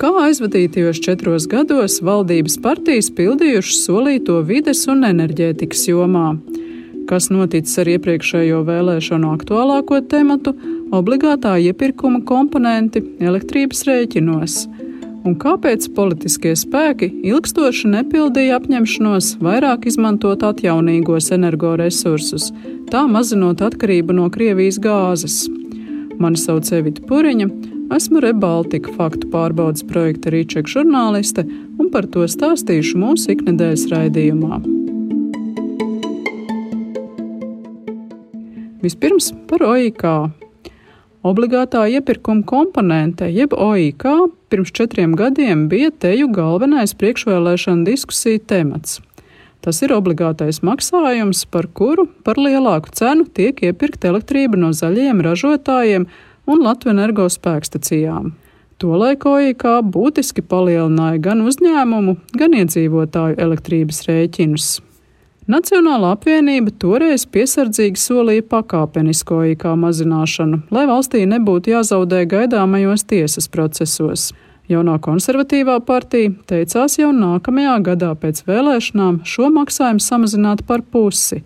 kā aizvadītajos četros gados valdības partijas pildījušas solīto vides un enerģētikas jomā. Kas noticis ar iepriekšējo vēlēšanu aktuālāko tematu - obligātā iepirkuma komponenti elektrības rēķinos un kāpēc politiskie spēki ilgstoši nepildīja apņemšanos vairāk izmantot atjaunīgos energoresursus, tā mazinot atkarību no Krievijas gāzes. Mani sauc Evita Puriņa, esmu Rebaltika faktu pārbaudas projekta Rīčeka žurnāliste un par to stāstīšu mūsu iknedēļas raidījumā. Vispirms par OIK. Obligātā iepirkuma komponente, jeb OIK, pirms četriem gadiem bija teju galvenais priekšvēlēšana diskusija temats. Tas ir obligātais maksājums, par kuru par lielāku cenu tiek iepirkta elektrība no zaļiem ražotājiem un Latvijas energospēkstacijām. Tolaik OIK būtiski palielināja gan uzņēmumu, gan iedzīvotāju elektrības rēķinus. Nacionālā apvienība toreiz piesardzīgi solīja pakāpenisko IK mazināšanu, lai valstī nebūtu jāzaudē gaidāmajos tiesas procesos. Jaunā konservatīvā partija teicās jau nākamajā gadā pēc vēlēšanām šo maksājumu samazināt par pusi,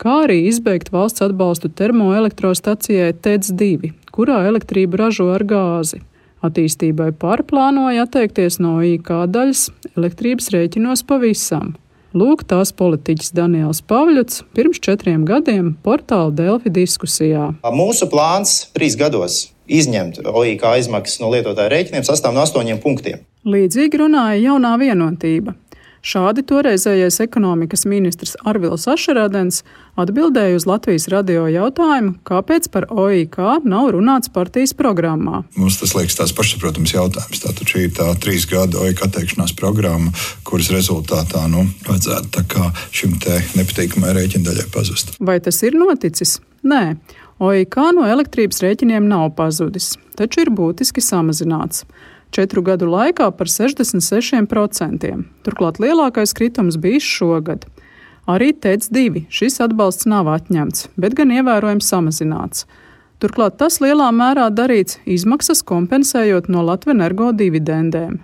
kā arī izbeigt valsts atbalstu termoelektrostacijai TEC 2, kurā elektrību ražo ar gāzi. Attīstībai pārplānoja atteikties no IK daļas elektrības rēķinos pavisam. Lūk, tās politiķis Daniels Pavļuts pirms četriem gadiem portāla Delfi diskusijā. Mūsu plāns trīs gados izņemt OIK izmaksas no lietotāja rēķiniem sastāv no astoņiem punktiem. Līdzīgi runāja jaunā vienotība. Šādi toreizējais ekonomikas ministrs Arvils Ašerādens atbildēja uz Latvijas radio jautājumu, kāpēc par OIK nav runāts partijas programmā. Mums tas liekas tās pašsaprotams jautājums. Tātad šī ir tā trīs gadu OIK atteikšanās programma, kuras rezultātā nu, vajadzētu šim te nepatīkamai rēķindaļai pazust. Vai tas ir noticis? Nē. OIK no elektrības rēķiniem nav pazudis, taču ir būtiski samazināts četru gadu laikā par 66%. Turklāt lielākais kritums bijis šogad. Arī TEC 2 šis atbalsts nav atņemts, bet gan ievērojami samazināts. Turklāt tas lielā mērā darīts izmaksas kompensējot no Latvijas energo dividendēm.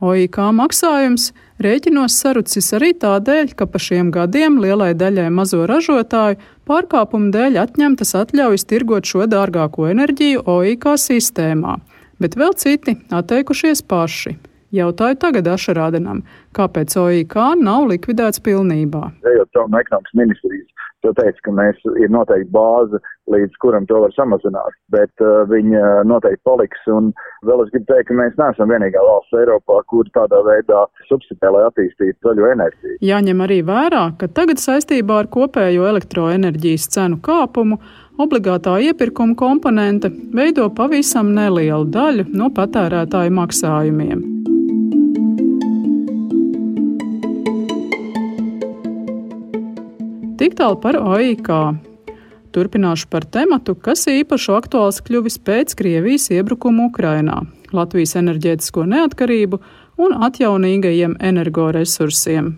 OIK maksājums rēķinos sarucis arī tādēļ, ka pa šiem gadiem lielai daļai mazo ražotāju pārkāpumu dēļ atņemtas atļaujas tirgot šo dārgāko enerģiju OIK sistēmā bet vēl citi atteikušies paši. Jautāju tagad Ašarādenam, kāpēc OIK nav likvidēts pilnībā. Ejot caur ekonomikas ministrijas, to teica, ka mēs ir noteikti bāze, līdz kuram to var samazināt, bet uh, viņa noteikti paliks. Un vēl es gribu teikt, ka mēs neesam vienīgā valsts Eiropā, kur tādā veidā subsidē, lai attīstītu zaļo enerģiju. Jāņem arī vērā, ka tagad saistībā ar kopējo elektroenerģijas cenu kāpumu obligātā iepirkuma komponente veido pavisam nelielu daļu no patērētāju maksājumiem. Tik tālu par OIK. Turpināšu par tematu, kas īpaši aktuāls kļuvis pēc Krievijas iebrukuma Ukrainā, Latvijas enerģētisko neatkarību un atjaunīgajiem energoresursiem.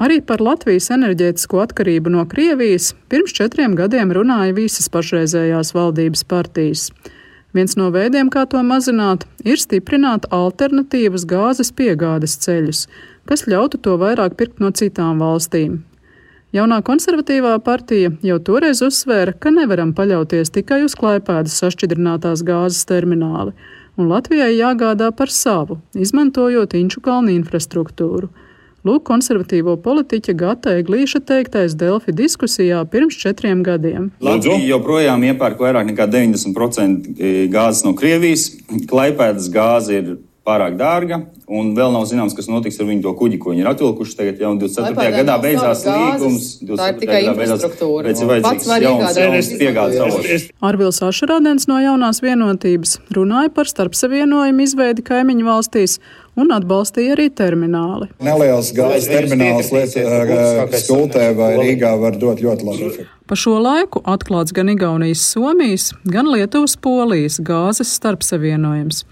Arī par Latvijas enerģētisko atkarību no Krievijas pirms četriem gadiem runāja visas pašreizējās valdības partijas. Viens no veidiem, kā to mazināt, ir stiprināt alternatīvas gāzes piegādes ceļus, kas ļautu to vairāk pirkt no citām valstīm. Jaunā konservatīvā partija jau toreiz uzsvēra, ka nevaram paļauties tikai uz klaipēdas sašķidrinātās gāzes termināli, un Latvijai jāgādā par savu, izmantojot Inču kalnu infrastruktūru. Lūk, konservatīvo politiķa Gata Eglīša teiktais Delfi diskusijā pirms četriem gadiem. Latvija joprojām iepērk vairāk nekā 90% gāzes no Krievijas. Klaipēdas gāze ir pārāk dārga. Un vēl nav zināms, kas notiks ar viņu to kuģi, ko viņi ir atvilkuši. Tagad jau 24. gadā beidzās līgums. Tā ir tikai infrastruktūra. Pēc ir vajadzīgs jauns, jauns piegādes avots. Arvils Ašarādens no jaunās vienotības runāja par starpsavienojumu izveidi kaimiņu valstīs un atbalstīja arī termināli. Neliels gāzes termināls Skultē vai Rīgā var dot ļoti labu efektu. Pa šo laiku atklāts gan Igaunijas, Somijas, gan Lietuvas, Polijas gāzes starpsavienojums.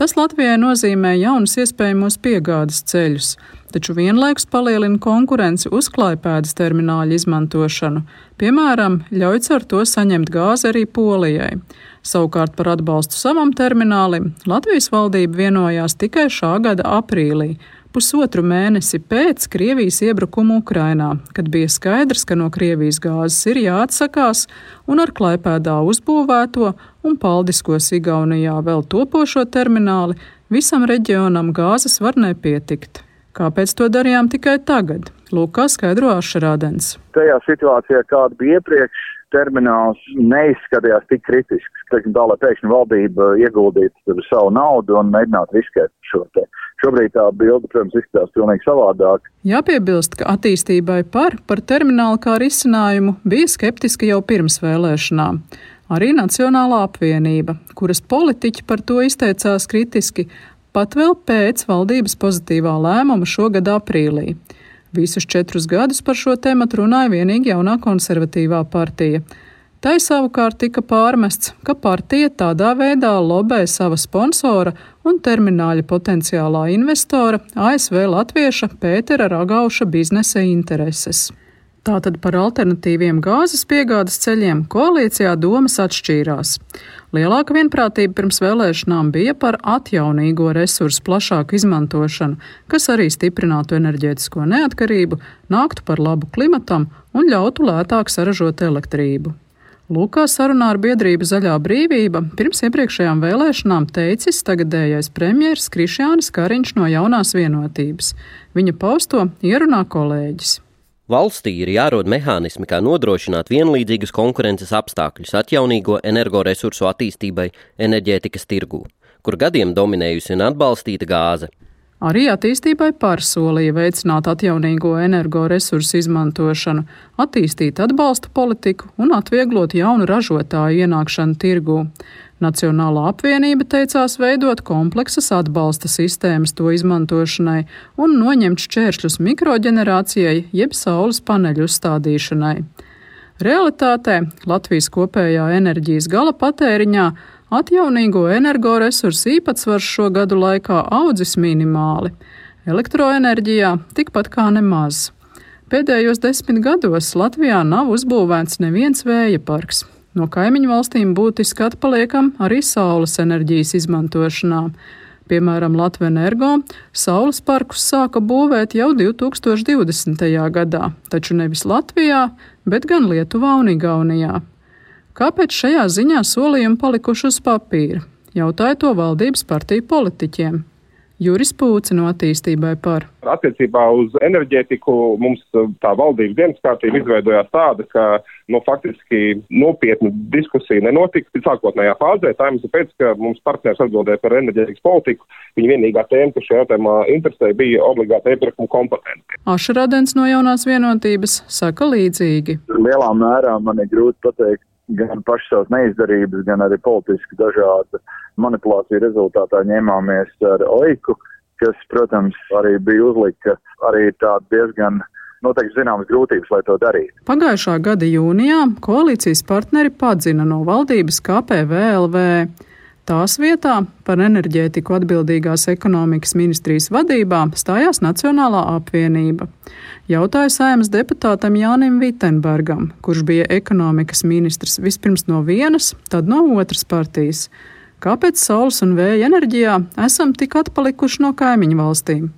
Tas Latvijai nozīmē jaunus iespējamos piegādes ceļus, taču vienlaikus palielina konkurenci uz klaipēdas termināļa izmantošanu. Piemēram, ļauj ar to saņemt gāzi arī Polijai. Savukārt par atbalstu savam terminālim Latvijas valdība vienojās tikai šā gada aprīlī, pusotru mēnesi pēc Krievijas iebrukuma Ukrainā, kad bija skaidrs, ka no Krievijas gāzes ir jāatsakās, un ar klaipēdā uzbūvēto un paldiskos Igaunijā vēl topošo termināli visam reģionam gāzes var nepietikt. Kāpēc to darījām tikai tagad? Lūk, kā skaidro Ašarādens. Tajā situācijā, kāda bija iepriekš, termināls neizskatījās tik kritisks. Teiksim, tā, lai pēkšņi valdība ieguldītu savu naudu un mēģinātu riskēt šo te. Šobrīd tā bilde, protams, izskatās pilnīgi savādāk. Jāpiebilst, ka attīstībai par, par terminālu kā risinājumu bija skeptiski jau pirms vēlēšanām. Arī Nacionālā apvienība, kuras politiķi par to izteicās kritiski, pat vēl pēc valdības pozitīvā lēmuma šogad aprīlī. Visus četrus gadus par šo tēmu runāja vienīgi jaunā konservatīvā partija. Tai savukārt tika pārmests, ka partija tādā veidā lobē sava sponsora un termināļa potenciālā investora ASV latvieša Pētera Ragauša biznesa intereses. Tātad par alternatīviem gāzes piegādes ceļiem koalīcijā domas atšķīrās. Lielāka vienprātība pirms vēlēšanām bija par atjaunīgo resursu plašāku izmantošanu, kas arī stiprinātu enerģētisko neatkarību, nāktu par labu klimatam un ļautu lētāk saražot elektrību. Lūkā sarunā ar biedrību Zaļā brīvība pirms iepriekšējām vēlēšanām teicis tagadējais premjeras Krišjānis Kariņš no jaunās vienotības. Viņa pausto ierunā kolēģis. Valstī ir jārod mehānismi, kā nodrošināt vienlīdzīgus konkurences apstākļus atjaunīgo energoresursu attīstībai enerģētikas tirgū, kur gadiem dominējusi un atbalstīta gāze. Arī attīstībai pārsolīja veicināt atjaunīgo energoresursu izmantošanu, attīstīt atbalsta politiku un atvieglot jaunu ražotāju ienākšanu tirgū. Nacionālā apvienība teicās veidot kompleksas atbalsta sistēmas to izmantošanai un noņemt šķēršļus mikroģenerācijai jeb saules paneļu uzstādīšanai. Realitātē Latvijas kopējā enerģijas gala patēriņā atjaunīgo energoresursu īpatsvars šo gadu laikā audzis minimāli, elektroenerģijā tikpat kā nemaz. Pēdējos desmit gados Latvijā nav uzbūvēts neviens vēja parks, No kaimiņu valstīm būtiski atpaliekam arī saules enerģijas izmantošanā. Piemēram, Latvijas energo saules parkus sāka būvēt jau 2020. gadā, taču nevis Latvijā, bet gan Lietuvā un Igaunijā. Kāpēc šajā ziņā solījumi palikuši uz papīra? Jautāja to valdības partiju politiķiem. Juris Pūci no attīstībai par. Attiecībā uz enerģētiku mums tā valdības dienas kārtība izveidojās tāda, ka nu, faktiski nopietna diskusija nenotika sākotnējā fāzē. Tā iemesla pēc, ka mums partners atbildēja par enerģētikas politiku. Viņa vienīgā tēma, kas šajā jautājumā interesē, bija obligāta iepirkuma komponente. Ašradens no jaunās vienotības saka līdzīgi. Lielā mērā man ir grūti pateikt, gan pašas savas neizdarības, gan arī politiski dažādu manipulāciju rezultātā ņēmāmies ar Oiku, kas, protams, arī bija uzlika arī tādu diezgan noteikti zināmas grūtības, lai to darītu. Pagājušā gada jūnijā koalīcijas partneri padzina no valdības KPVLV. Tās vietā par enerģētiku atbildīgās ekonomikas ministrijas vadībā stājās Nacionālā apvienība. Jautāja saimas deputātam Jānim Vitenbergam, kurš bija ekonomikas ministrs vispirms no vienas, tad no otras partijas. Kāpēc saules un vēja enerģijā esam tik atpalikuši no kaimiņu valstīm?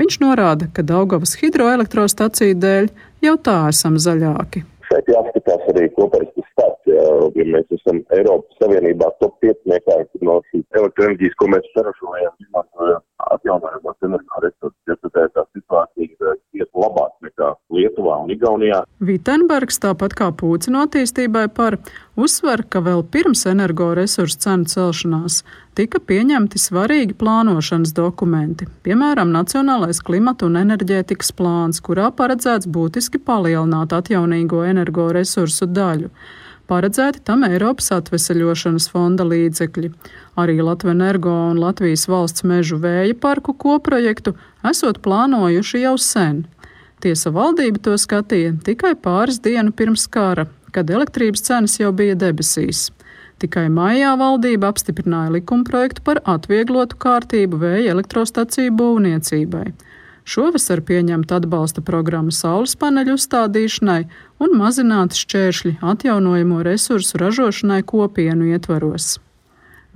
Viņš norāda, ka Daugavas hidroelektrostaciju dēļ jau tā esam zaļāki. Šeit jāskatās arī kopējais. Ja, ja mēs esam Eiropas Savienībā top 5 no šīs elektroenerģijas, ko mēs saražojam, izmantojam atjaunojamos energoresursus, ja tad tā situācija iet labāk nekā Lietuvā un Igaunijā. Vitenbergs, tāpat kā Pūcina attīstībai par, uzsver, ka vēl pirms energoresursu cenu celšanās tika pieņemti svarīgi plānošanas dokumenti, piemēram, Nacionālais klimata un enerģētikas plāns, kurā paredzēts būtiski palielināt atjaunīgo energoresursu daļu paredzēti tam Eiropas atveseļošanas fonda līdzekļi. Arī Latvijas energo un Latvijas valsts mežu vēja parku koprojektu esot plānojuši jau sen. Tiesa valdība to skatīja tikai pāris dienu pirms kara, kad elektrības cenas jau bija debesīs. Tikai maijā valdība apstiprināja likumprojektu par atvieglotu kārtību vēja elektrostaciju būvniecībai. Šovasar pieņemta atbalsta programma saules paneļu uzstādīšanai un mazināti šķēršļi atjaunojamo resursu ražošanai kopienu ietvaros.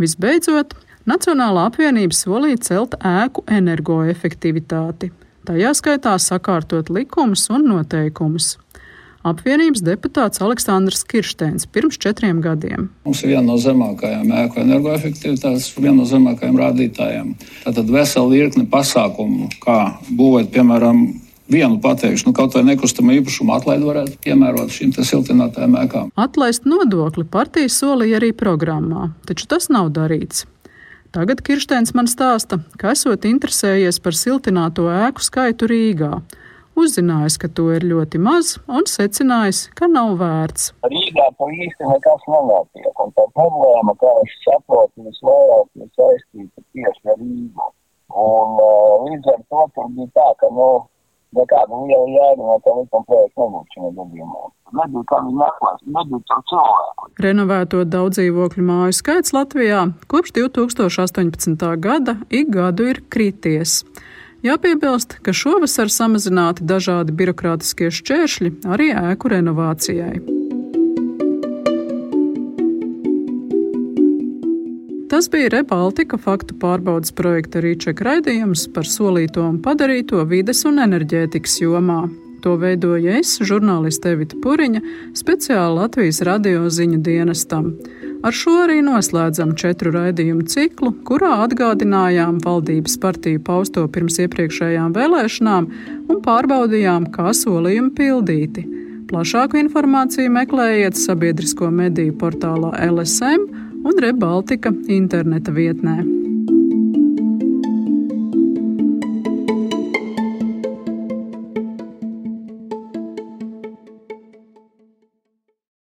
Visbeidzot, Nacionālā apvienība solīja celt ēku energoefektivitāti, tajā skaitā sakārtot likumus un noteikumus. Apvienības deputāts Aleksandrs Kirsteins pirms četriem gadiem. Mums ir viena no zemākajām ēku energoefektivitātes, viena no zemākajām rādītājiem. Tātad vesela virkne pasākumu, kā būvēt, piemēram, vienu pateikšu, nu, kaut vai nekustamā īpašuma atlaidu varētu piemērot šīm siltinātājām ēkām. Atlaist nodokli partija solīja arī programmā, taču tas nav darīts. Tagad Kirsteins man stāsta, ka esot interesējies par siltināto ēku skaitu Rīgā uzzinājis, ka to ir ļoti maz un secinājis, ka nav vērts. Rīgā pa īsti nekas nenotiek, un tā problēma, kā es saprotu, visvairāk ir saistīta tieši ar Rīgu. Un uh, līdz ar to tur bija tā, ka, nu, nekāda liela jēga no tā likuma projekta nebūtu šajā gadījumā. Nebija kā viņi meklēs, nebija tur cilvēku. Renovēto daudzdzīvokļu māju skaits Latvijā kopš 2018. gada ik gadu ir krities. Jāpiebilst, ka šovasar samazināti dažādi birokrātiskie šķēršļi arī ēku renovācijai. Tas bija Rebaltika faktu pārbaudas projekta Rīčeka raidījums par solīto un padarīto vides un enerģētikas jomā. To veidoju es, žurnāliste Evita Puriņa, speciāli Latvijas radio ziņu dienestam. Ar šo arī noslēdzam četru raidījumu ciklu, kurā atgādinājām valdības partiju pausto pirms iepriekšējām vēlēšanām un pārbaudījām, kā solījumi pildīti. Plašāku informāciju meklējiet sabiedrisko mediju portālā LSM un Rebaltika interneta vietnē.